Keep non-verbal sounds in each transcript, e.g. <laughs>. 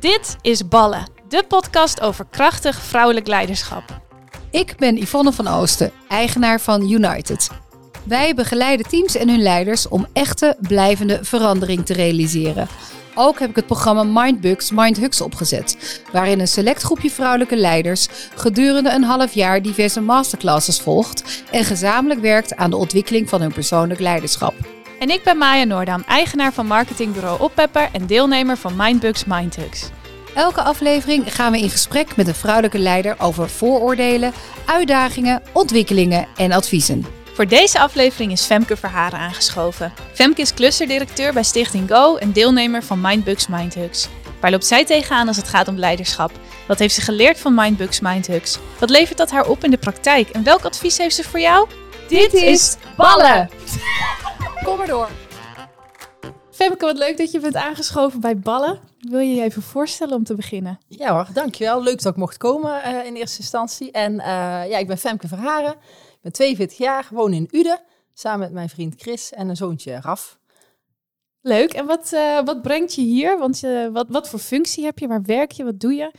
Dit is Ballen, de podcast over krachtig vrouwelijk leiderschap. Ik ben Yvonne van Oosten, eigenaar van United. Wij begeleiden teams en hun leiders om echte, blijvende verandering te realiseren. Ook heb ik het programma Mindbugs Mindhugs opgezet, waarin een select groepje vrouwelijke leiders gedurende een half jaar diverse masterclasses volgt en gezamenlijk werkt aan de ontwikkeling van hun persoonlijk leiderschap. En ik ben Maya Noordam, eigenaar van marketingbureau Oppepper en deelnemer van Mindbugs Mindhugs. Elke aflevering gaan we in gesprek met een vrouwelijke leider over vooroordelen, uitdagingen, ontwikkelingen en adviezen. Voor deze aflevering is Femke Verharen aangeschoven. Femke is clusterdirecteur bij Stichting Go en deelnemer van Mindbugs Mindhugs. Waar loopt zij tegenaan als het gaat om leiderschap? Wat heeft ze geleerd van Mindbugs Mindhugs? Wat levert dat haar op in de praktijk? En welk advies heeft ze voor jou? Dit is Ballen! Kom maar door. Femke, wat leuk dat je bent aangeschoven bij Ballen. Wil je je even voorstellen om te beginnen? Ja hoor, dankjewel. Leuk dat ik mocht komen uh, in eerste instantie. En uh, ja, ik ben Femke Verharen. Ik ben 42 jaar, woon in Uden. Samen met mijn vriend Chris en een zoontje Raf. Leuk. En wat, uh, wat brengt je hier? Want wat, wat voor functie heb je? Waar werk je? Wat doe je?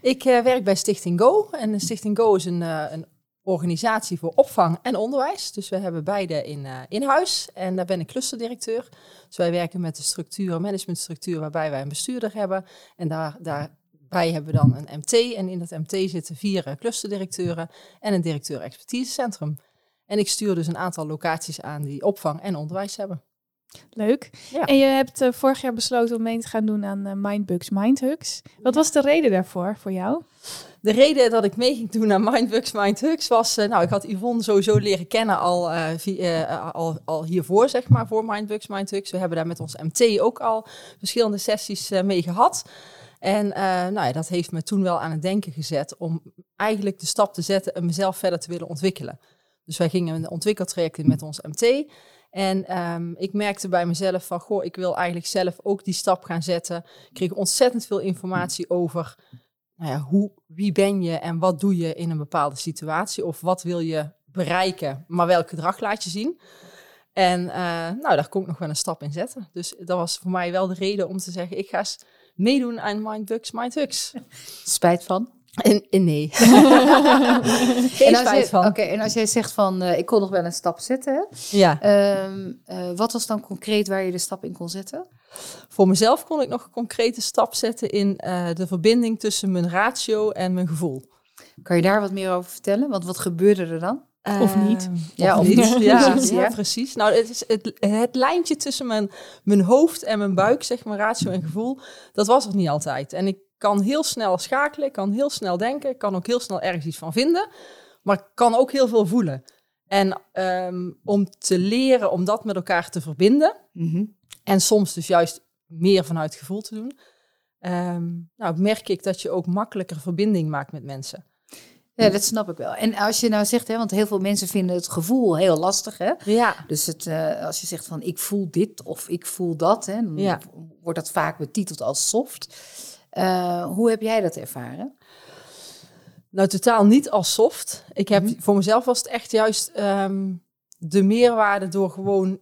Ik werk bij Stichting Go. En Stichting Go is een, een organisatie voor opvang en onderwijs. Dus we hebben beide in, uh, in huis en daar ben ik clusterdirecteur. Dus wij werken met de structuur, managementstructuur, waarbij wij een bestuurder hebben. En daar, daarbij hebben we dan een MT. En in dat MT zitten vier uh, clusterdirecteuren en een directeur expertisecentrum. En ik stuur dus een aantal locaties aan die opvang en onderwijs hebben. Leuk. Ja. En je hebt uh, vorig jaar besloten om mee te gaan doen aan uh, Mindbugs Mindhugs. Wat was de reden daarvoor, voor jou? De reden dat ik mee ging doen aan Mindbugs Mindhugs was... Uh, nou, ik had Yvonne sowieso leren kennen al, via, al, al hiervoor, zeg maar, voor Mindbugs Mindhugs. We hebben daar met ons MT ook al verschillende sessies mee gehad. En nou ja, dat heeft me toen wel aan het denken gezet om eigenlijk de stap te zetten en mezelf verder te willen ontwikkelen. Dus wij gingen een ontwikkeltraject in met ons MT... En um, ik merkte bij mezelf van, goh, ik wil eigenlijk zelf ook die stap gaan zetten. Ik kreeg ontzettend veel informatie over nou ja, hoe, wie ben je en wat doe je in een bepaalde situatie. Of wat wil je bereiken, maar welk gedrag laat je zien. En uh, nou, daar kon ik nog wel een stap in zetten. Dus dat was voor mij wel de reden om te zeggen, ik ga eens meedoen aan Mindbugs, Mindhugs. Spijt van? En, en nee. <laughs> Geen spijt van. Oké, en als jij zegt van, uh, ik kon nog wel een stap zetten. Hè? Ja. Uh, uh, wat was dan concreet waar je de stap in kon zetten? Voor mezelf kon ik nog een concrete stap zetten in de verbinding tussen mijn ratio en mijn gevoel. Kan je daar wat meer over vertellen? Want wat gebeurde er dan? Of niet? Ja, of niet. Ja, <laughs> ja, precies. Nou, het, is het, het lijntje tussen mijn, mijn hoofd en mijn buik, zeg maar, ratio en gevoel, dat was er niet altijd. En ik kan heel snel schakelen, kan heel snel denken, kan ook heel snel ergens iets van vinden, maar kan ook heel veel voelen. En um, om te leren om dat met elkaar te verbinden, mm -hmm. en soms dus juist meer vanuit gevoel te doen, um, nou merk ik dat je ook makkelijker verbinding maakt met mensen. Ja, dat snap ik wel. En als je nou zegt, hè, want heel veel mensen vinden het gevoel heel lastig. Hè? Ja. Dus het, uh, als je zegt van ik voel dit of ik voel dat, hè, dan ja. wordt dat vaak betiteld als soft. Uh, hoe heb jij dat ervaren? Nou, totaal niet als soft. Ik heb, mm -hmm. Voor mezelf was het echt juist um, de meerwaarde door gewoon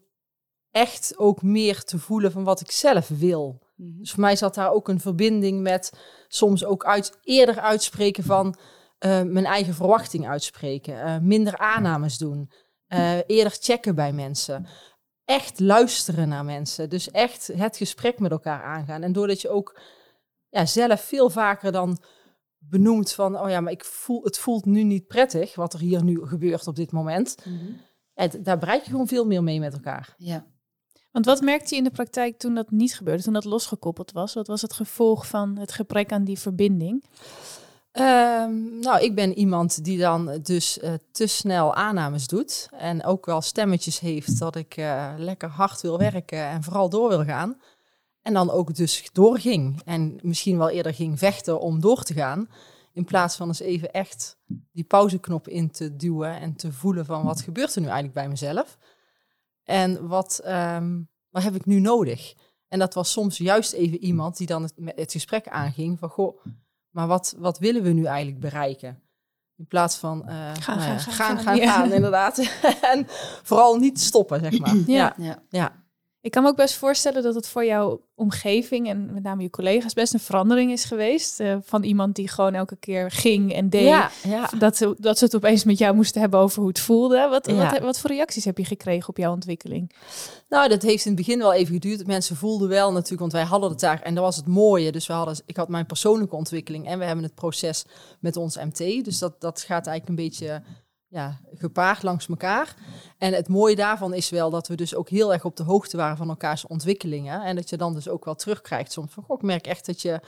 echt ook meer te voelen van wat ik zelf wil. Mm -hmm. Dus voor mij zat daar ook een verbinding met soms ook uit, eerder uitspreken van uh, mijn eigen verwachting uitspreken. Uh, minder aannames doen. eerder checken bij mensen. Echt luisteren naar mensen. Dus echt het gesprek met elkaar aangaan. En doordat je ook ja, zelf veel vaker dan benoemt van, oh ja, maar ik voel, het voelt nu niet prettig wat er hier nu gebeurt op dit moment. Mm -hmm. ja, daar bereik je gewoon veel meer mee met elkaar. Ja. Want wat merkte je in de praktijk toen dat niet gebeurde, toen dat losgekoppeld was? Wat was het gevolg van het gebrek aan die verbinding? Um, nou, ik ben iemand die dan dus uh, te snel aannames doet. En ook wel stemmetjes heeft dat ik uh, lekker hard wil werken en vooral door wil gaan. En dan ook dus doorging. En misschien wel eerder ging vechten om door te gaan. In plaats van eens even echt die pauzeknop in te duwen en te voelen van wat gebeurt er nu eigenlijk bij mezelf. En wat, um, wat heb ik nu nodig? En dat was soms juist even iemand die dan het, het gesprek aanging van goh, maar wat, wat willen we nu eigenlijk bereiken? In plaats van uh, gaan, nou ja, gaan, gaan, gaan, gaan, gaan, inderdaad. <laughs> en vooral niet stoppen, zeg maar. ja. ja. ja. Ik kan me ook best voorstellen dat het voor jouw omgeving en met name je collega's best een verandering is geweest. Uh, van iemand die gewoon elke keer ging en deed. Ja, ja. Dat, ze, dat ze het opeens met jou moesten hebben over hoe het voelde. Wat, wat, wat, voor reacties heb je gekregen op jouw ontwikkeling? Nou, dat heeft in het begin wel even geduurd. Mensen voelden wel natuurlijk, want wij hadden het daar en dat was het mooie. Dus we hadden, ik had mijn persoonlijke ontwikkeling en we hebben het proces met ons MT. Dus dat, dat gaat eigenlijk een beetje ja, gepaard langs elkaar. En het mooie daarvan is wel dat we dus ook heel erg op de hoogte waren van elkaars ontwikkelingen. En dat je dan dus ook wel terugkrijgt soms van, goh, ik merk echt dat je, ja,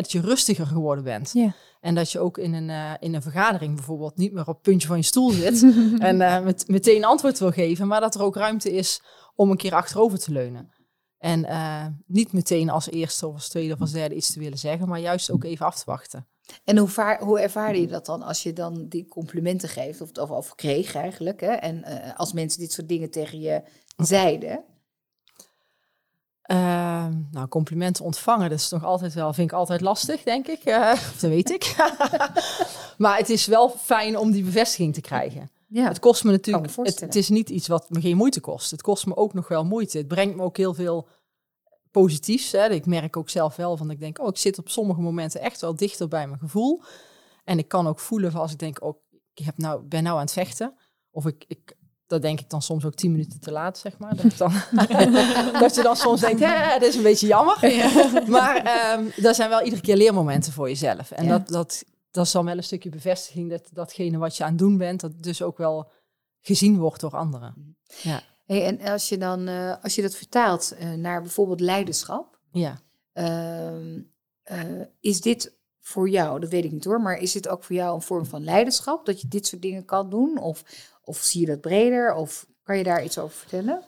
dat je rustiger geworden bent. Ja. En dat je ook in een, uh, in een vergadering bijvoorbeeld niet meer op het puntje van je stoel zit <laughs> en uh, met, meteen antwoord wil geven, maar dat er ook ruimte is om een keer achterover te leunen. En uh, niet meteen als eerste of als tweede of als derde iets te willen zeggen, maar juist ook even af te wachten. En hoe, vaar, hoe ervaarde je dat dan als je dan die complimenten geeft, of, of, of kreeg eigenlijk, hè? en uh, als mensen dit soort dingen tegen je zeiden? Uh, nou, complimenten ontvangen, dat is nog altijd wel, vind ik altijd lastig, denk ik. Uh, <laughs> dat weet ik. <laughs> maar het is wel fijn om die bevestiging te krijgen. Ja, het kost me natuurlijk, me het, het, is niet iets wat me geen moeite kost. Het kost me ook nog wel moeite. Het brengt me ook heel veel positiefs. Hè. Ik merk ook zelf wel van, ik denk, oh, ik zit op sommige momenten echt wel dichter bij mijn gevoel. En ik kan ook voelen van als ik denk, oh, ik heb nou, ben nou aan het vechten. Of ik, ik, dat denk ik dan soms ook tien minuten te laat, zeg maar. Dat, dan, <laughs> dat je dan soms denkt, hè, dat is een beetje jammer. Ja. <laughs> Maar um, dat zijn wel iedere keer leermomenten voor jezelf. En ja. dat, dat, dat is dan wel een stukje bevestiging dat datgene wat je aan het doen bent, dat dus ook wel gezien wordt door anderen. Ja. Hey, en als je dan, uh, als je dat vertaalt uh, naar bijvoorbeeld leiderschap, ja. Uh, is dit voor jou, dat weet ik niet hoor, maar is dit ook voor jou een vorm van leiderschap, dat je dit soort dingen kan doen? Of, of zie je dat breder? Of kan je daar iets over vertellen?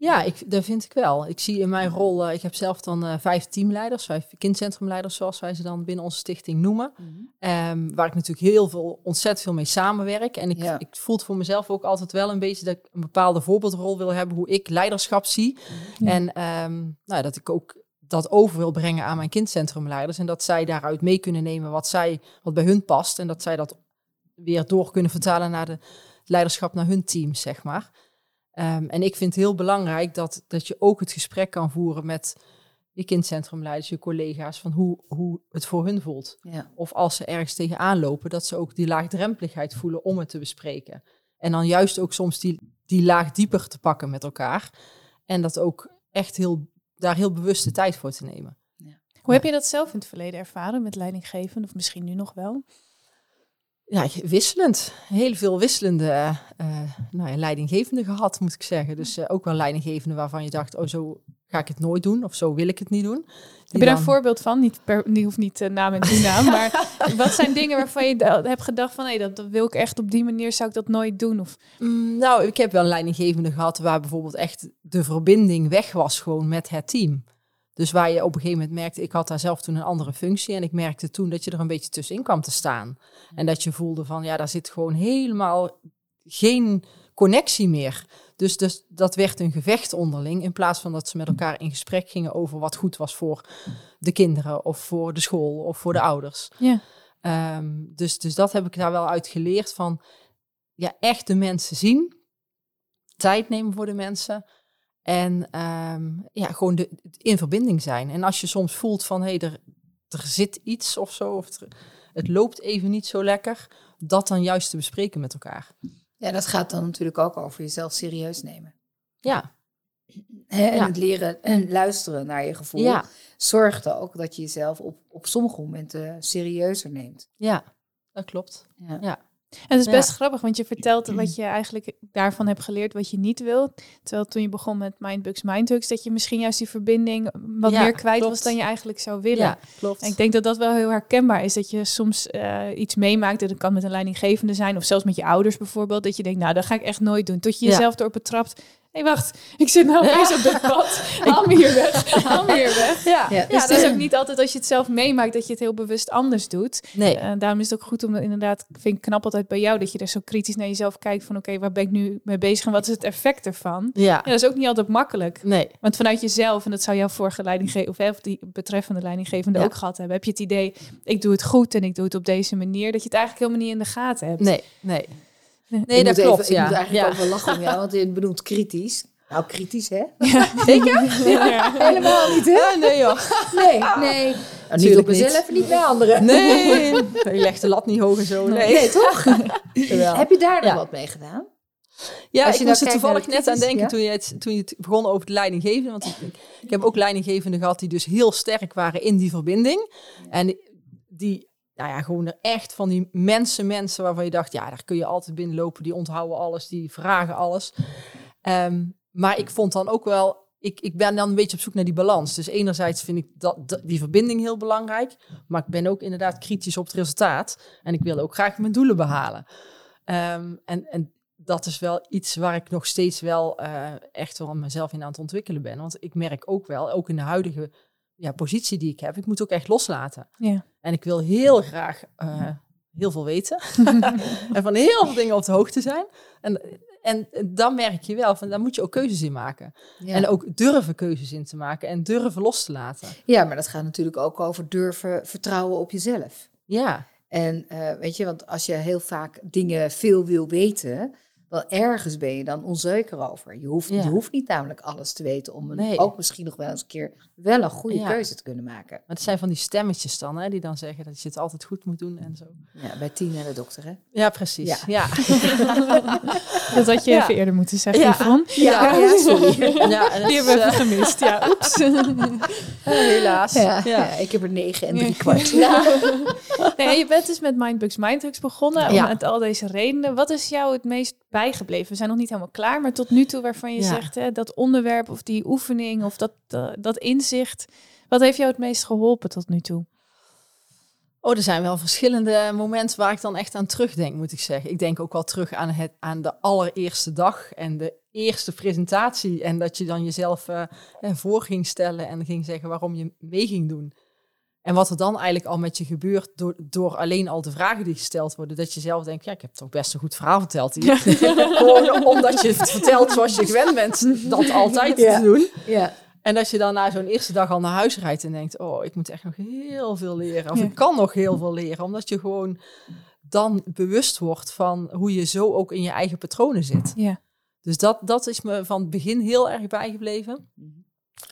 Ja, ik, dat vind ik wel. Ik zie in mijn rol, uh, ik heb zelf dan uh, vijf teamleiders, vijf kindcentrumleiders zoals wij ze dan binnen onze stichting noemen. Mm -hmm. um, waar ik natuurlijk heel veel, ontzettend veel mee samenwerk. En ik, ja. ik voel het voor mezelf ook altijd wel een beetje dat ik een bepaalde voorbeeldrol wil hebben hoe ik leiderschap zie. Mm -hmm. En um, nou, dat ik ook dat over wil brengen aan mijn kindcentrumleiders. En dat zij daaruit mee kunnen nemen wat, zij, wat bij hun past. En dat zij dat weer door kunnen vertalen naar de leiderschap naar hun teams, zeg maar. Um, en ik vind het heel belangrijk dat, dat je ook het gesprek kan voeren met je kindcentrumleiders, je collega's, van hoe, hoe het voor hun voelt. Ja. Of als ze ergens tegenaan lopen, dat ze ook die laagdrempeligheid voelen om het te bespreken. En dan juist ook soms die, die laag dieper te pakken met elkaar. En dat ook echt heel, daar heel bewust de tijd voor te nemen. Ja. Hoe heb je dat zelf in het verleden ervaren met leidinggeven, of misschien nu nog wel? Ja, wisselend. Heel veel wisselende uh, nou ja, leidinggevenden gehad, moet ik zeggen. Dus uh, ook wel leidinggevenden waarvan je dacht, oh, zo ga ik het nooit doen of zo wil ik het niet doen. Die Heb je daar dan... een voorbeeld van? Niet per, die hoeft niet uh, naam en toenaam, <laughs> maar wat zijn dingen waarvan je hebt gedacht van, hé, dat, dat, wil ik echt op die manier, zou ik dat nooit doen? Of... Mm, nou, ik heb wel leidinggevenden gehad waar bijvoorbeeld echt de verbinding weg was gewoon met het team. Dus waar je op een gegeven moment merkte, ik had daar zelf toen een andere functie. En ik merkte toen dat je er een beetje tussenin kwam te staan. En dat je voelde van, ja, daar zit gewoon helemaal geen connectie meer. Dus, dus dat werd een gevecht onderling. In plaats van dat ze met elkaar in gesprek gingen over wat goed was voor de kinderen. Of voor de school of voor de ouders. Ja. Um, dus, dus dat heb ik daar wel uit geleerd van, ja, echt de mensen zien. Tijd nemen voor de mensen. En um, ja, gewoon de, in verbinding zijn. En als je soms voelt van hé, hey, er, er zit iets of zo, of er, het loopt even niet zo lekker, dat dan juist te bespreken met elkaar. Ja, dat gaat dan natuurlijk ook over jezelf serieus nemen. Ja. He, en ja. het leren en luisteren naar je gevoel ja. zorgt ook dat je jezelf op, op sommige momenten serieuzer neemt. Ja, dat klopt. Ja. ja. En het is best ja. grappig, want je vertelt wat je eigenlijk daarvan hebt geleerd, wat je niet wil. Terwijl toen je begon met Mindbugs, Mindhugs, dat je misschien juist die verbinding wat ja, meer kwijt klopt. was dan je eigenlijk zou willen. Ja, klopt. En ik denk dat dat wel heel herkenbaar is, dat je soms uh, iets meemaakt, en dat kan met een leidinggevende zijn, of zelfs met je ouders bijvoorbeeld, dat je denkt, nou, dat ga ik echt nooit doen. Tot je jezelf erop betrapt, Hé, hey, wacht. Ik zit nou <laughs> opeens op dit pad. Haal me hier weg. Haal me hier weg. Ja, ja, dus dat is ook niet altijd als je het zelf meemaakt dat je het heel bewust anders doet. Nee. Uh, daarom is het ook goed om inderdaad, vind ik knap altijd bij jou, dat je er zo kritisch naar jezelf kijkt van oké, okay, waar ben ik nu mee bezig en wat is het effect ervan? Ja. ja. Dat is ook niet altijd makkelijk. Nee. Want vanuit jezelf, en dat zou jouw vorige leidinggevende, of, hè, of die betreffende leidinggevende ja. ook gehad hebben, heb je het idee, ik doe het goed en ik doe het op deze manier, dat je het eigenlijk helemaal niet in de gaten hebt. Nee, nee. Nee, dat klopt. Even, ja. Ik moet eigenlijk ja. ook wel lachen om jou, want je bedoelt kritisch. Nou, kritisch, hè? <laughs> Zeker? Ja. Helemaal niet, hè? Ja, nee joh. Nee, nee. Nou, niet op mezelf niet. en niet bij anderen. Nee, <laughs> je legt de lat niet hoog en zo. Nee, Nee, toch? <laughs> Heb je daar nog wat mee gedaan? Ja, Als ik moest nou er toevallig de net aan denken toen, je het, toen je het begon over het leidinggeven. Want ik, ik heb ook leidinggevenden gehad die dus heel sterk waren in die verbinding. En die, nou ja, gewoon er echt van die mensen, mensen waarvan je dacht, ja, daar kun je altijd binnenlopen. Die onthouden alles, die vragen alles. Ehm, maar ik vond dan ook wel, ik, ik ben dan een beetje op zoek naar die balans. Dus enerzijds vind ik dat, die verbinding heel belangrijk. Maar ik ben ook inderdaad kritisch op het resultaat. En ik wil ook graag mijn doelen behalen. Ehm, en, en dat is wel iets waar ik nog steeds wel eh, echt wel mezelf in aan het ontwikkelen ben. Want ik merk ook wel, ook in de huidige ja, positie die ik heb, ik moet ook echt loslaten. Ja. En ik wil heel graag eh, heel veel weten. <laughs> en van heel veel dingen op de hoogte zijn. En, en dan merk je wel, van daar moet je ook keuzes in maken. Ja. En ook durven keuzes in te maken en durven los te laten. ja, maar dat gaat natuurlijk ook over durven vertrouwen op jezelf. Ja, En eh, weet je, want als je heel vaak dingen veel wil weten, wel ergens ben je dan onzeker over. Je hoeft, Ja. je hoeft niet namelijk alles te weten om een, Nee. ook misschien nog wel eens een keer wel een goede Ja. keuze te kunnen maken. maar het zijn van die stemmetjes dan, hè, die dan zeggen dat je het altijd goed moet doen en zo. Ja, bij Tien en de dokter, hè? Ja, precies. Ja. Ja, <laughs> Dat had je Ja. even eerder moeten zeggen, Ja. Yvonne. Ja, ja, sorry. ja en Die hebben we eh, gemist. Ja, oeps. <laughs> helaas. Ja, Ja. ja, ik heb er negen en Ja. drie kwart. <laughs> Nee, je bent dus met Mindbugs Mindhugs begonnen. Ja. Om met al deze redenen. Wat is jou het meest bijgebleven? We zijn nog niet helemaal klaar, maar tot nu toe waarvan je Ja. zegt hè, dat onderwerp of die oefening of dat, dat inzicht. Wat heeft jou het meest geholpen tot nu toe? Oh, er zijn wel verschillende momenten waar ik dan echt aan terugdenk, moet ik zeggen. Ik denk ook wel terug aan, het, aan de allereerste dag en de eerste presentatie. En dat je dan jezelf eh, voor ging stellen en ging zeggen waarom je mee ging doen. En wat er dan eigenlijk al met je gebeurt door, door alleen al de vragen die gesteld worden. Dat je zelf denkt, ja, ik heb toch best een goed verhaal verteld hier. <laughs> Gewoon omdat je het vertelt zoals je gewend bent dat altijd Ja. te doen. Ja, En dat je dan na zo'n eerste dag al naar huis rijdt en denkt, oh, ik moet echt nog heel veel leren. Of Ja. ik kan nog heel veel leren. Omdat je gewoon dan bewust wordt van hoe je zo ook in je eigen patronen zit. Ja. Dus dat, dat is me van het begin heel erg bijgebleven.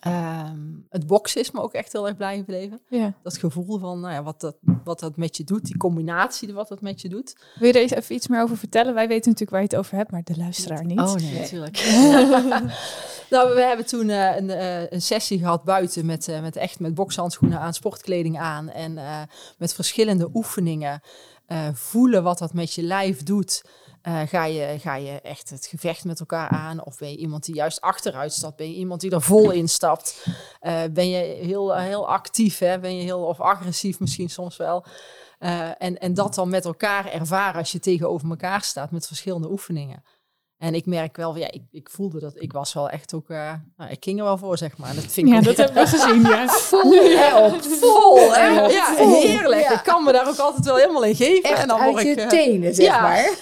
Ehm, het boksen is me ook echt heel erg bijgebleven. ja. Dat gevoel van nou ja, wat, dat, wat dat met je doet, die combinatie wat dat met je doet. Wil je er eens even iets meer over vertellen? Wij weten natuurlijk waar je het over hebt, maar de luisteraar niet. Oh nee, Nee. natuurlijk. <laughs> <laughs> nou, we hebben toen eh, een, eh, een sessie gehad buiten met, eh, met echt met bokshandschoenen aan, sportkleding aan en met verschillende oefeningen. voelen wat dat met je lijf doet. Eh, ga, je, ga je echt het gevecht met elkaar aan? Of ben je iemand die juist achteruit stapt? Ben je iemand die er vol in stapt? Eh, ben je heel, heel actief? Hè? Ben je heel of agressief misschien soms wel? Eh, en, en dat dan met elkaar ervaren als je tegenover elkaar staat met verschillende oefeningen. En ik merk wel, ja, ik, ik voelde dat ik was wel echt ook, eh, nou, ik ging er wel voor, zeg maar. Dat vind ik Ja, ook dat hebben we <laughs> gezien, ja. vol hè? Ja, vol. heerlijk. Ja. Ik kan me daar ook altijd wel helemaal in geven. Echt en dan uit word je ik, eh, tenen, zeg ja. maar.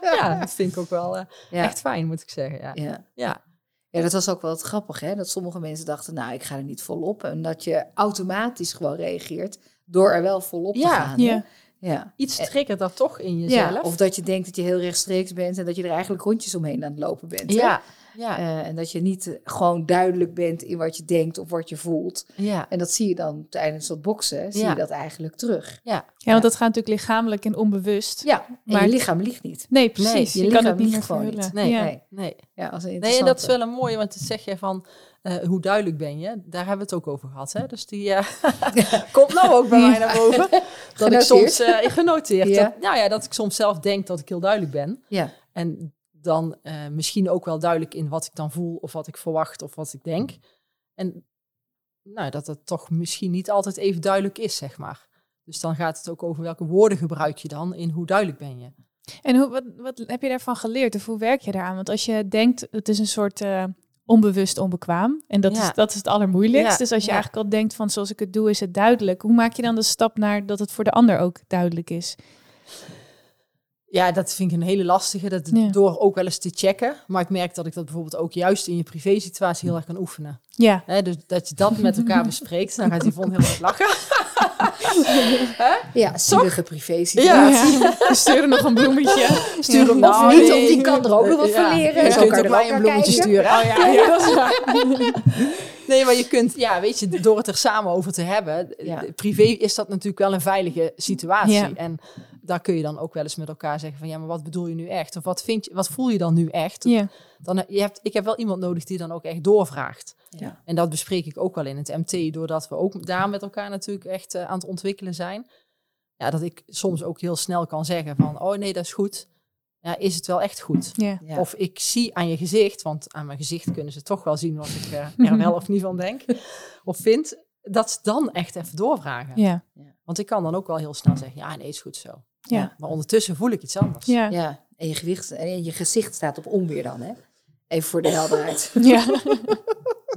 <laughs> ja, dat vind ik ook wel eh, Ja. echt fijn, moet ik zeggen. Ja. Ja. Ja. Ja, dat was ook wel het grappig, hè? Dat sommige mensen dachten, nou, ik ga er niet volop. En dat je automatisch gewoon reageert door er wel volop te Ja. gaan. Ja. Ja. Iets triggert dat toch in jezelf. ja. Of dat je denkt dat je heel rechtstreeks bent en dat je er eigenlijk rondjes omheen aan het lopen bent. hè? ja. Ja. Eh, en dat je niet eh, gewoon duidelijk bent in wat je denkt of wat je voelt. ja. En dat zie je dan tijdens dat boksen, zie Ja. je dat eigenlijk terug. Ja. Ja, want dat gaat natuurlijk lichamelijk en onbewust. Ja, en Maar- je lichaam liegt niet. Nee, precies. Nee, je je kan lichaam het niet liegt gewoon niet. Nee, ja. nee. Nee. Ja, als een Nee, en dat is wel een mooie, want dat zeg je van eh, hoe duidelijk ben je. Daar hebben we het ook over gehad. Hè? Dus die eh, <laughs> <laughs> komt nou ook bij mij naar boven. <laughs> Dat ik soms eh, genoteerd. Ja. Dat, nou ja, dat ik soms zelf denk dat ik heel duidelijk ben. Ja, En dan eh, misschien ook wel duidelijk in wat ik dan voel of wat ik verwacht of wat ik denk. En nou, dat het toch misschien niet altijd even duidelijk is, zeg maar. Dus dan gaat het ook over welke woorden gebruik je dan in hoe duidelijk ben je. En hoe, wat, wat heb je daarvan geleerd of hoe werk je daaraan? Want als je denkt, het is een soort eh, onbewust onbekwaam. En dat, Ja. is, dat is het allermoeilijkst. Ja, Dus als je ja. eigenlijk al denkt van zoals ik het doe, is het duidelijk. Hoe maak je dan de stap naar dat het voor de ander ook duidelijk is? Ja, dat vind ik een hele lastige. Dat. Door ook wel eens te checken. Maar ik merk dat ik dat bijvoorbeeld ook juist in je privé-situatie heel erg kan oefenen. Ja, dus dat je dat met elkaar <laughs> bespreekt. Dan gaat Yvonne heel erg lachen. Ja, zielige privé Ja. Ja. We sturen nog een bloemetje. Stuur hem Of nou. niet, nee. of die kan er ook nog wat Ja. van leren. Je Zo kunt ook er mij een bloemetje kijken. sturen. Oh ja, ja, dat is waar. Nee, maar je kunt, ja, weet je, door het er samen over te hebben, Ja. privé is dat natuurlijk wel een veilige situatie. Ja. En daar kun je dan ook wel eens met elkaar zeggen van, ja, maar wat bedoel je nu echt? Of wat vind je, wat voel je dan nu echt? Ja. Dan, eh, je hebt, ik heb wel iemand nodig die dan ook echt doorvraagt. Ja. En dat bespreek ik ook wel in het MT, doordat we ook daar met elkaar natuurlijk echt eh, aan het ontwikkelen zijn. Ja, dat ik soms ook heel snel kan zeggen van, oh nee, dat is goed. Ja, is het wel echt goed? Ja. Ja. Of ik zie aan je gezicht, want aan mijn gezicht kunnen ze toch wel zien wat ik eh, <laughs> er wel of niet van denk of vind, dat ze dan echt even doorvragen. Ja. Want ik kan dan ook wel heel snel zeggen, ja, nee, is goed zo. Ja. Maar ondertussen voel ik iets anders. Ja. Ja, en je, gewicht, en je gezicht staat op onweer dan, hè? Even voor de helderheid. <laughs> Ja. <laughs>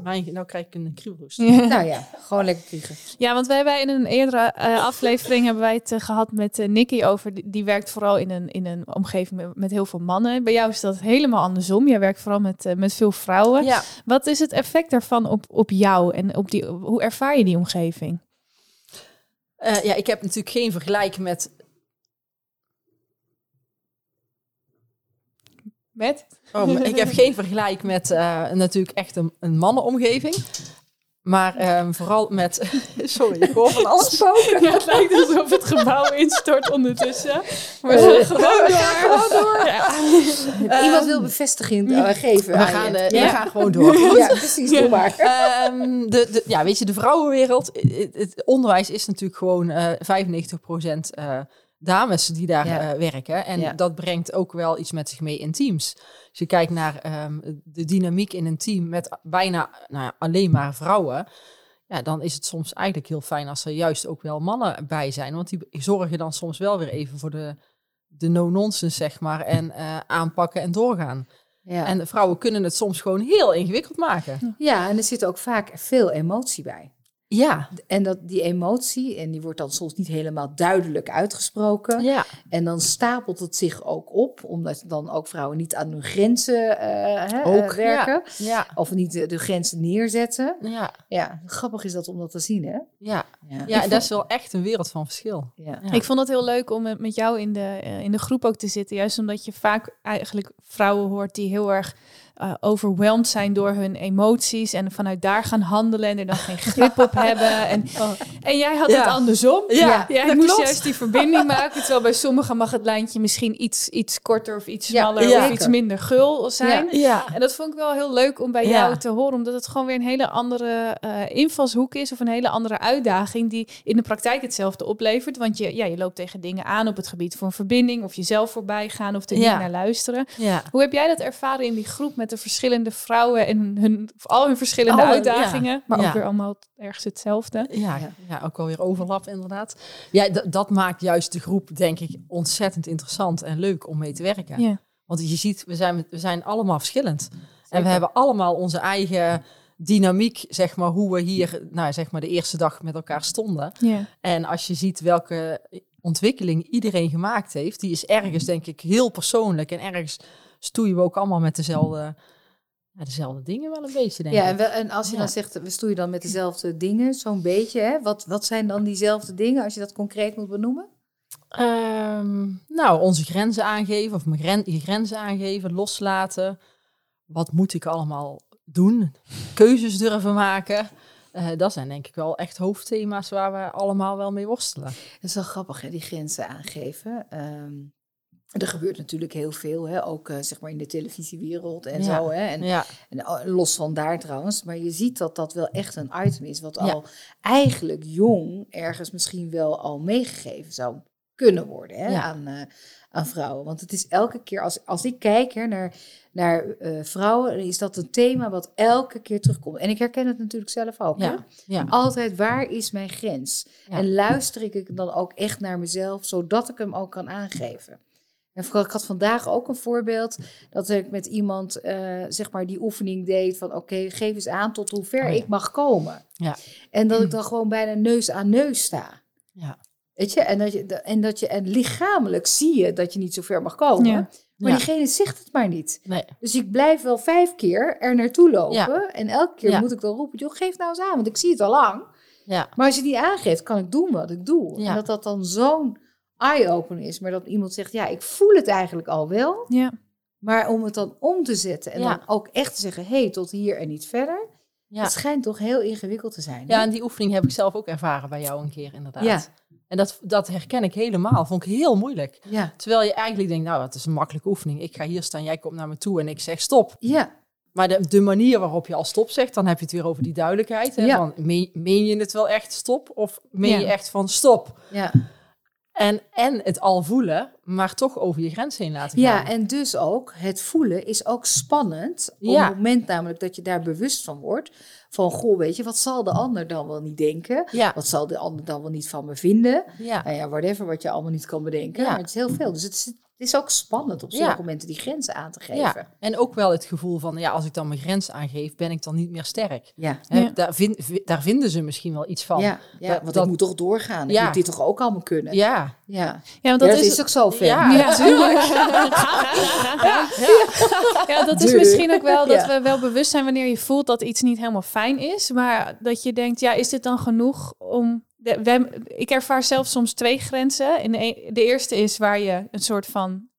Maar nou krijg ik een kriebelhoest. Ja. nou ja, gewoon lekker kriegen. Ja, want wij hebben in een eerdere eh, aflevering hebben wij het eh, gehad met Nicky over. Die, die werkt vooral in een, in een omgeving met, met heel veel mannen. Bij jou is dat helemaal andersom. Jij werkt vooral met, met veel vrouwen. Ja, Wat is het effect daarvan op, op jou en op die, hoe ervaar je die omgeving? Eh, ja, ik heb natuurlijk geen vergelijk met Met? Oh, <laughs> maar ik heb geen vergelijk met eh, natuurlijk echt een, een mannenomgeving. Maar ehm, vooral met... <laughs> Sorry, ik hoor van alles. <laughs> Ja, het lijkt alsof het gebouw instort ondertussen. Maar Eh, we gaan gewoon door. gewoon door. Ja. Iemand wil bevestiging eh, geven. We aan gaan, je. eh, ja? we gaan gewoon door. ja, precies, doe maar. Ehm, de, de, ja, weet je, de vrouwenwereld, het, het onderwijs is natuurlijk gewoon eh 95% eh dames die daar Ja. eh, werken. En Ja. dat brengt ook wel iets met zich mee in teams. Als je kijkt naar ehm, de dynamiek in een team met bijna nou alleen maar vrouwen. Ja, dan is het soms eigenlijk heel fijn als er juist ook wel mannen bij zijn. Want die zorgen dan soms wel weer even voor de, de no-nonsense, zeg maar. En eh, aanpakken en doorgaan. Ja. En vrouwen kunnen het soms gewoon heel ingewikkeld maken. ja, en er zit ook vaak veel emotie bij. Ja, En dat, die emotie, en die wordt dan soms niet helemaal duidelijk uitgesproken. ja. En dan stapelt het zich ook op, omdat dan ook vrouwen niet aan hun grenzen eh, hè, Ook, eh, werken. Ja, Of niet de, de grenzen neerzetten. ja, Ja, grappig is dat om dat te zien, hè? ja. Ja, Ja, en dat is wel echt een wereld van verschil. ja. Ja. Ik vond het heel leuk om met, met jou in de, eh, in de groep ook te zitten. Juist omdat je vaak eigenlijk vrouwen hoort die heel erg eh overweldigd zijn door hun emoties. En vanuit daar gaan handelen en er dan geen grip op hebben. En, <laughs> en jij had Ja. het andersom. Ja, Jij moest klopt. juist die verbinding maken. Terwijl bij sommigen mag het lijntje misschien iets, iets korter of iets smaller ja. of iets minder gul zijn. Ja, En dat vond ik wel heel leuk om bij jou te horen, omdat het gewoon weer een hele andere eh, invalshoek is of een hele andere uitdaging die in de praktijk hetzelfde oplevert. Want je, ja, je loopt tegen dingen aan op het gebied van verbinding of jezelf voorbij gaan of er niet naar luisteren. ja. Hoe heb jij dat ervaren in die groep met de verschillende vrouwen en hun, al hun verschillende uitdagingen, maar ja. ook weer allemaal ergens hetzelfde? Ja, ja, ook wel weer overlap inderdaad. Ja, d- dat maakt juist de groep, denk ik, ontzettend interessant en leuk om mee te werken. Ja. Want je ziet, we zijn, we zijn allemaal verschillend. En we hebben allemaal onze eigen dynamiek, zeg maar, hoe we hier, nou, zeg maar, de eerste dag met elkaar stonden. Ja. En als je ziet welke ontwikkeling iedereen gemaakt heeft, die is ergens, denk ik, heel persoonlijk. En ergens stoeien we ook allemaal met dezelfde, ja, dezelfde dingen wel een beetje, denk Ja, en, ik. wel, en als je Ja. dan zegt, we stoeien dan met dezelfde dingen, zo'n beetje, hè? Wat, wat zijn dan diezelfde dingen, als je dat concreet moet benoemen? Ehm, nou, onze grenzen aangeven, of mijn gren je grenzen aangeven, loslaten. Wat moet ik allemaal doen? Keuzes durven maken. Eh, dat zijn denk ik wel echt hoofdthema's waar we allemaal wel mee worstelen. Dat is wel grappig, hè, die grenzen aangeven. Ehm, er gebeurt natuurlijk heel veel, hè? ook eh, zeg maar in de televisiewereld en Ja. zo. Hè? En, Ja, en oh, los van daar trouwens. Maar je ziet dat dat wel echt een item is, wat Ja. al eigenlijk jong ergens misschien wel al meegegeven zou kunnen worden hè? Aan, eh, aan vrouwen. Want het is elke keer, als, als ik kijk hè, naar, naar eh, vrouwen, is dat een thema wat elke keer terugkomt. En ik herken het natuurlijk zelf ook. Hè? ja, ja. Altijd, waar is mijn grens? Ja. En luister ik dan ook echt naar mezelf, zodat ik hem ook kan aangeven. En vooral, ik had vandaag ook een voorbeeld dat ik met iemand eh, zeg maar die oefening deed van oké, geef eens aan tot hoe ver Oh ja. ik mag komen. Ja. En dat ik <clears throat> dan gewoon bijna neus aan neus sta. Ja. Weet je, en dat je, en dat je en lichamelijk zie je dat je niet zo ver mag komen. Ja. Maar Ja. diegene zegt het maar niet. Nee. Dus ik blijf wel vijf keer er naartoe lopen. Ja. En elke keer moet ik dan roepen, joh, geef nou eens aan, want ik zie het al lang. Ja. Maar als je die aangeeft, kan ik doen wat ik doe. En dat dat dan zo'n eye-opener is. Maar dat iemand zegt, ja, ik voel het eigenlijk al wel. Ja. Maar om het dan om te zetten en Ja. dan ook echt te zeggen, hé, hey, tot hier en niet verder. Ja. Dat schijnt toch heel ingewikkeld te zijn. ja, en die oefening heb ik zelf ook ervaren bij jou een keer, inderdaad. Ja. En dat, dat herken ik helemaal. Vond ik heel moeilijk. ja. Terwijl je eigenlijk denkt, nou, dat is een makkelijke oefening. Ik ga hier staan, jij komt naar me toe en ik zeg stop. ja. Maar de, de manier waarop je al stop zegt, dan heb je het weer over die duidelijkheid. Hè? Ja. Van, meen, meen je het wel echt stop? Of meen Ja. je echt van stop? ja. En, en het al voelen, maar toch over je grens heen laten gaan. Ja, en dus ook het voelen is ook spannend. Op het moment namelijk dat je daar bewust van wordt. Van, goh, weet je, wat zal de ander dan wel niet denken? Ja. Wat zal de ander dan wel niet van me vinden? Ja. Nou ja, whatever wat je allemaal niet kan bedenken. Ja. Maar het is heel veel. Dus het het is ook spannend op sommige Ja. momenten die grenzen aan te geven. ja. En ook wel het gevoel van, ja, als ik dan mijn grens aangeef, ben ik dan niet meer sterk. Ja. Daar, vind, vi- daar vinden ze misschien wel iets van. Ja, ja, Dat- want dat- ik moet toch doorgaan. Ik Ja. moet dit toch ook allemaal kunnen? Ja. ja. Ja, want Ja, dat, dat is, is ook zo ver. Ja, Ja. <laughs> dat is misschien ook wel dat Ja. we wel bewust zijn wanneer je voelt dat iets niet helemaal fijn is. Maar dat je denkt, ja, is dit dan genoeg om... De, ik ervaar zelf soms twee grenzen. In de, e- de eerste is waar je een soort van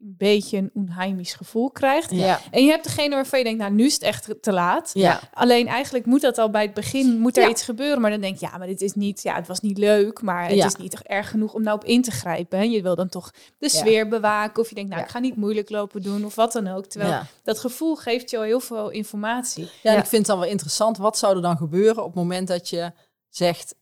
een beetje een onheimisch gevoel krijgt. Ja. En je hebt degene waarvan je denkt, nou, nu is het echt te laat. Ja. Alleen eigenlijk moet dat al bij het begin, moet er Ja. iets gebeuren. Maar dan denk je, ja, maar dit is niet, ja, het was niet leuk, maar het Ja. is niet toch erg genoeg om nou op in te grijpen. Hè? Je wil dan toch de sfeer bewaken of je denkt, nou, Ja. ik ga niet moeilijk lopen doen of wat dan ook. Terwijl Ja. dat gevoel geeft je al heel veel informatie. Ja, en ik vind het dan wel interessant. Wat zou er dan gebeuren op het moment dat je zegt...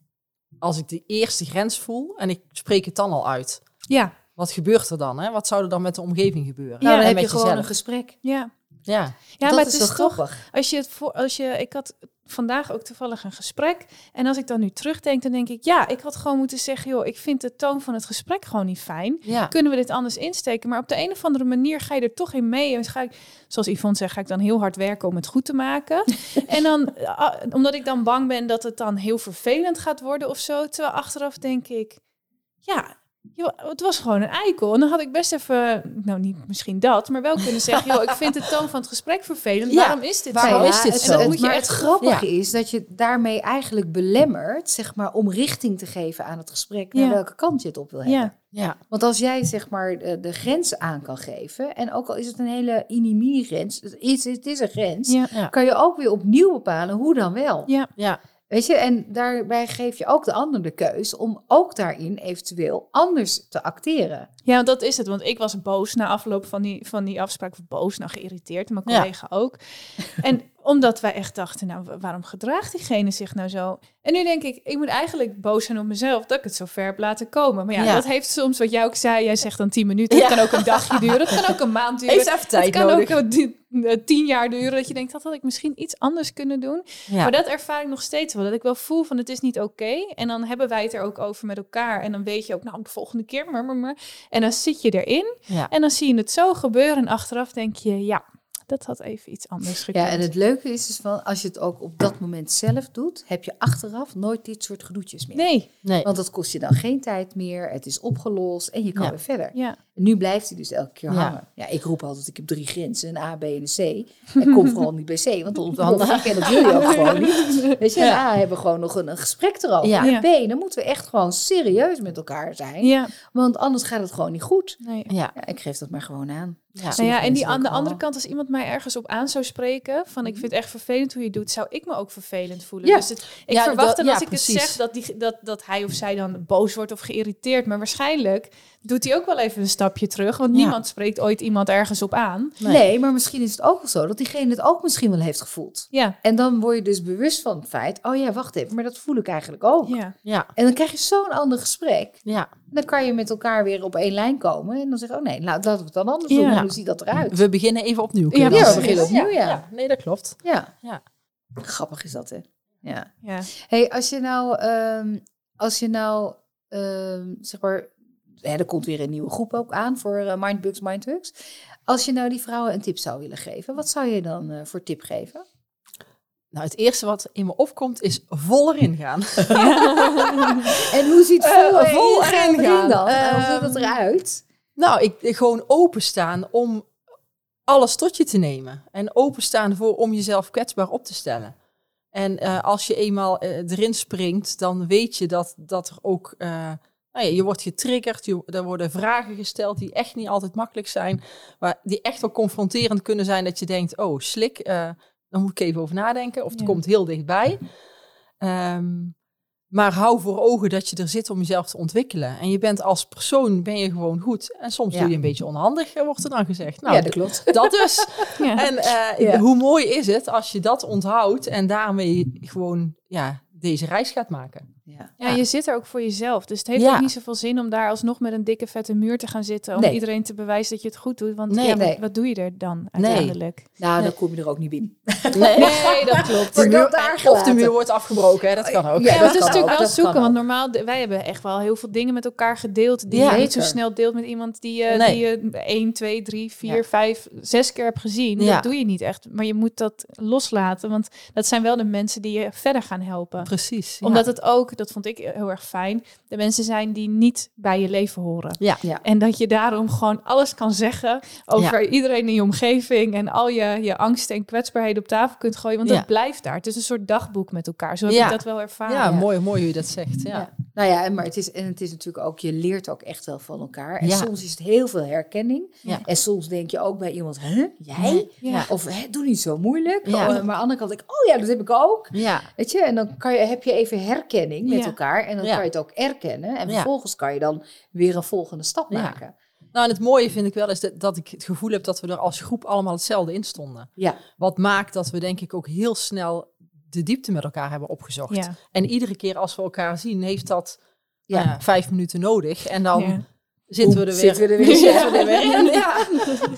als ik de eerste grens voel en ik spreek het dan al uit? Ja, Wat gebeurt er dan? Hè? Wat zou er dan met de omgeving gebeuren? Nou, dan heb met je gewoon jezelf? een gesprek. ja. Ja, Ja, dat maar is het is toch, grappig. als je het voor, als je, ik had vandaag ook toevallig een gesprek. En als ik dan nu terugdenk, dan denk ik, ja, ik had gewoon moeten zeggen, joh, ik vind de toon van het gesprek gewoon niet fijn. ja. kunnen we dit anders insteken? Maar op de een of andere manier ga je er toch in mee. En ga ik, zoals Yvonne zegt, ga ik dan heel hard werken om het goed te maken. <laughs> en dan, omdat ik dan bang ben dat het dan heel vervelend gaat worden of zo. Terwijl achteraf denk ik, ja, joh, het was gewoon een eikel. En dan had ik best even, nou niet misschien dat, maar wel kunnen zeggen, joh, ik vind de toon van het gesprek vervelend. Ja, Waarom is dit waarom zo? Is dit zo? En dat het- moet je maar echt het grappige ja. is dat je daarmee eigenlijk belemmert, zeg maar, om richting te geven aan het gesprek, naar Ja. welke kant je het op wil hebben. Ja, ja. Want als jij zeg maar de, de grens aan kan geven, en ook al is het een hele mini grens, het is, het is een grens, ja, Ja. kan je ook weer opnieuw bepalen hoe dan wel. ja. ja. Weet je, en daarbij geef je ook de ander de keus om ook daarin eventueel anders te acteren. Ja, want dat is het. Want ik was boos na afloop van die, van die afspraak. Of boos, nou geïrriteerd. Mijn Ja. collega ook. En omdat wij echt dachten, nou, wa- waarom gedraagt diegene zich nou zo? En nu denk ik, ik moet eigenlijk boos zijn op mezelf dat ik het zo ver heb laten komen. Maar ja, Ja. dat heeft soms, wat jij ook zei, jij zegt dan tien minuten. Het Ja. kan ook een dagje duren. Het kan ook een maand duren. Even tijd het kan nodig. ook eh, eh, tien jaar duren. Dat je denkt, dat had ik misschien iets anders kunnen doen. Ja. Maar dat ervaar ik nog steeds wel. Dat ik wel voel van het is niet oké. En dan hebben wij het er ook over met elkaar. En dan weet je ook, nou, de volgende keer. Maar, maar, maar. En dan zit je erin. En dan zie je het zo gebeuren. En achteraf denk je, ja, dat had even iets anders gekund. Ja, en het leuke is dus van, als je het ook op dat moment zelf doet, heb je achteraf nooit dit soort gedoetjes meer. Nee, Nee. Want dat kost je dan geen tijd meer, het is opgelost en je kan Ja. weer verder. ja. En nu blijft hij dus elke keer Ja. hangen. Ja, ik roep altijd, ik heb drie grenzen, een A, B en een C. En kom <laughs> vooral niet bij C, want dan onderhandel ik en dat wil je ook gewoon niet. Weet je, Ja. A, hebben we gewoon nog een, een gesprek erover. Ja. En B, dan moeten we echt gewoon serieus met elkaar zijn. Ja, Want anders gaat het gewoon niet goed. nee. Ja. Ja, ik geef dat maar gewoon aan. Ja. Nou ja, en die aan de andere kant, als iemand mij ergens op aan zou spreken, van ik vind het echt vervelend hoe je het doet, zou ik me ook vervelend voelen. Ja. Dus het, ik Ja, verwacht dat- dan als ik precies. het zeg dat, die, dat, dat hij of zij dan boos wordt of geïrriteerd. Maar waarschijnlijk doet hij ook wel even een stapje terug, want Ja. niemand spreekt ooit iemand ergens op aan. Nee. Nee. maar misschien is het ook wel zo dat diegene het ook misschien wel heeft gevoeld. Ja, En dan word je dus bewust van het feit, oh ja, wacht even, maar dat voel ik eigenlijk ook. ja. Ja. En dan krijg je zo'n ander gesprek. Ja. Dan kan je met elkaar weer op één lijn komen. En dan zeg je, oh nee, nou, laten we het dan anders doen. Hoe ziet dat eruit? We beginnen even opnieuw. Ja, we zeggen. beginnen opnieuw, ja. Nee, dat klopt. Ja. Ja. Grappig is dat, hè? Ja. ja. hey, als je nou, ehm, als je nou, ehm, zeg maar, hè, er komt weer een nieuwe groep ook aan voor eh, Mindbugs, Mindhugs. Als je nou die vrouwen een tip zou willen geven, wat zou je dan eh, voor tip geven? Nou, het eerste wat in me opkomt is vol erin gaan. <laughs> <laughs> En hoe ziet Eh, vol, vol erin gaan. dan? Hoe ziet Ehm, dat eruit? Nou, ik, ik gewoon openstaan om alles tot je te nemen. En openstaan voor om jezelf kwetsbaar op te stellen. En eh, als je eenmaal eh, erin springt, dan weet je dat, dat er ook... eh, nou ja, je wordt getriggerd, je, er worden vragen gesteld die echt niet altijd makkelijk zijn. Maar die echt wel confronterend kunnen zijn dat je denkt, oh slik, eh dan moet ik even over nadenken. Of het Ja. komt heel dichtbij. Ehm, maar hou voor ogen dat je er zit om jezelf te ontwikkelen. En je bent als persoon ben je gewoon goed. En soms Ja. doe je een beetje onhandig, eh, wordt er dan gezegd. Nou, ja, dat klopt. <laughs> dat dus. <laughs> Ja. En eh, Ja. hoe mooi is het als je dat onthoudt en daarmee gewoon ja, deze reis gaat maken. Ja. Ja, je zit er ook voor jezelf. Dus het heeft Ja. ook niet zoveel zin om daar alsnog met een dikke vette muur te gaan zitten. Om Nee. iedereen te bewijzen dat je het goed doet. Want Nee, ja, wat, nee. wat doe je er dan Nee. uiteindelijk? Nou, dan kom je er ook niet binnen. Nee, <laughs> Nee, dat klopt. De muur Of daar de muur wordt afgebroken, hè? dat kan ook. Ja, Ja, dat dat is natuurlijk ook, wel dat zoeken. Want normaal, wij hebben echt wel heel veel dingen met elkaar gedeeld. Die Ja. je niet zo snel deelt met iemand die, je Nee. die je 1, 2, 3, 4, Ja. 5, 6 keer hebt gezien. Ja. Dat doe je niet echt. Maar je moet dat loslaten. Want dat zijn wel de mensen die je verder gaan helpen. Precies. ja. Omdat het ook, dat vond ik heel erg fijn, de mensen zijn die niet bij je leven horen. Ja. Ja. En dat je daarom gewoon alles kan zeggen over iedereen in je omgeving en al je, je angsten en kwetsbaarheden op tafel kunt gooien. Want Ja. dat blijft daar. Het is een soort dagboek met elkaar. Zo heb Ja. ik dat wel ervaren. ja, ja. Mooi, mooi hoe je dat zegt. Ja. Nou ja, en maar het is, en het is natuurlijk ook, je leert ook echt wel van elkaar. En Ja. soms is het heel veel herkenning. Ja. En soms denk je ook bij iemand, hè, jij? Ja. Of hè, doe niet zo moeilijk. Ja. Oh, maar aan de andere kant denk ik, oh ja, dat heb ik ook. Ja. Weet je, en dan kan je, heb je even herkenning met Ja. elkaar. En dan Ja. kan je het ook erkennen. En Ja. vervolgens kan je dan weer een volgende stap Ja. maken. Nou, en het mooie vind ik wel is dat, dat ik het gevoel heb dat we er als groep allemaal hetzelfde in stonden. Ja. Wat maakt dat we denk ik ook heel snel de diepte met elkaar hebben opgezocht. Ja. En iedere keer als we elkaar zien, heeft dat Ja. ja, vijf minuten nodig. En dan. Zitten we er weer, Zitten we er weer in. zitten we er weer in. Ja.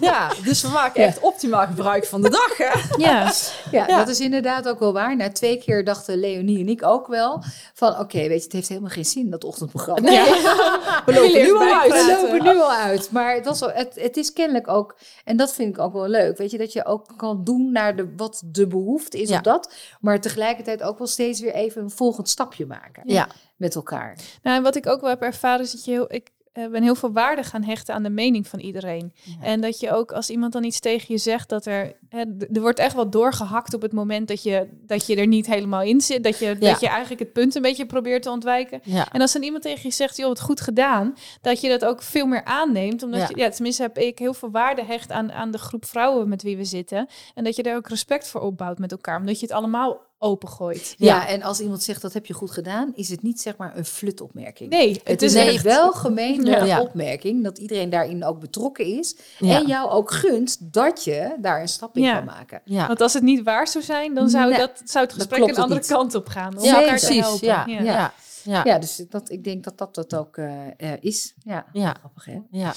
ja, dus we maken Ja. echt optimaal gebruik van de dag. Hè? Ja. Ja, Ja. dat is inderdaad ook wel waar. Na twee keer dachten Leonie en ik ook wel van... oké, weet je, het heeft helemaal geen zin, dat ochtendprogramma. Nee. <laughs> We lopen nu al uit. We lopen nu al uit. Maar het, was wel, het, het is kennelijk ook, en dat vind ik ook wel leuk, weet je, dat je ook kan doen naar de, wat de behoefte is Ja. op dat. Maar tegelijkertijd ook wel steeds weer even een volgend stapje maken Ja, met elkaar. Nou, en wat ik ook wel heb ervaren is dat je heel, ik eh, ben heel veel waarde gaan hechten aan de mening van iedereen. En dat je ook als iemand dan iets tegen je zegt, dat er, hè, er wordt echt wel doorgehakt op het moment dat je, dat je er niet helemaal in zit. Dat je, Ja. dat je eigenlijk het punt een beetje probeert te ontwijken. ja. En als dan iemand tegen je zegt, joh, wat goed gedaan, dat je dat ook veel meer aanneemt. Omdat je, ja, tenminste heb ik heel veel waarde hecht aan, aan de groep vrouwen met wie we zitten. En dat je daar ook respect voor opbouwt met elkaar, omdat je het allemaal opengooit. Ja. Ja. en als iemand zegt dat heb je goed gedaan, is het niet zeg maar een flutopmerking. Nee, Het, is echt- een welgemeende Ja. Ja. opmerking dat iedereen daarin ook betrokken is. Ja. En jou ook gunt dat je daar een stap in Ja. kan maken. Ja. Want als het niet waar zou zijn, dan zou, Nee, dat, zou het gesprek een andere niet. kant op gaan. Om Ja, elkaar te precies. helpen. Ja. Ja. Ja. Ja. Ja. Ja, dus dat, ik denk dat dat dat ook eh, eh, is. Ja, Ja. grappig hè? Ja.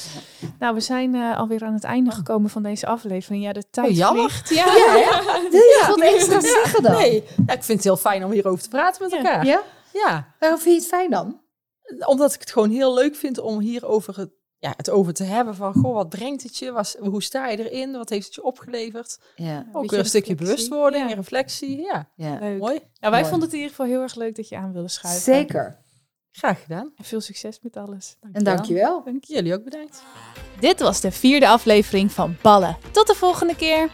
Nou, we zijn eh, alweer aan het einde gekomen van deze aflevering. Ja, de tijd Oh, jammer. vliegt. Ja. Wil je wat extra zeggen dan? Nee, ja, ik vind het heel fijn om hierover te praten met Ja. elkaar. Ja? ja. Waarom vind je het fijn dan? Omdat ik het gewoon heel leuk vind om hierover het, ja, het over te hebben. Van, goh, wat brengt het je? Was, hoe sta je erin? Wat heeft het je opgeleverd? Ja, Ook weer een stukje reflectie. bewustwording Ja. reflectie. Ja, ja. Leuk. mooi. Ja, wij Mooi. vonden het in ieder geval heel erg leuk dat je aan wilde schuiven. Zeker. Graag gedaan. En veel succes met alles. En dankjewel. Dank jullie ook bedankt. Dit was de vierde aflevering van Ballen. Tot de volgende keer.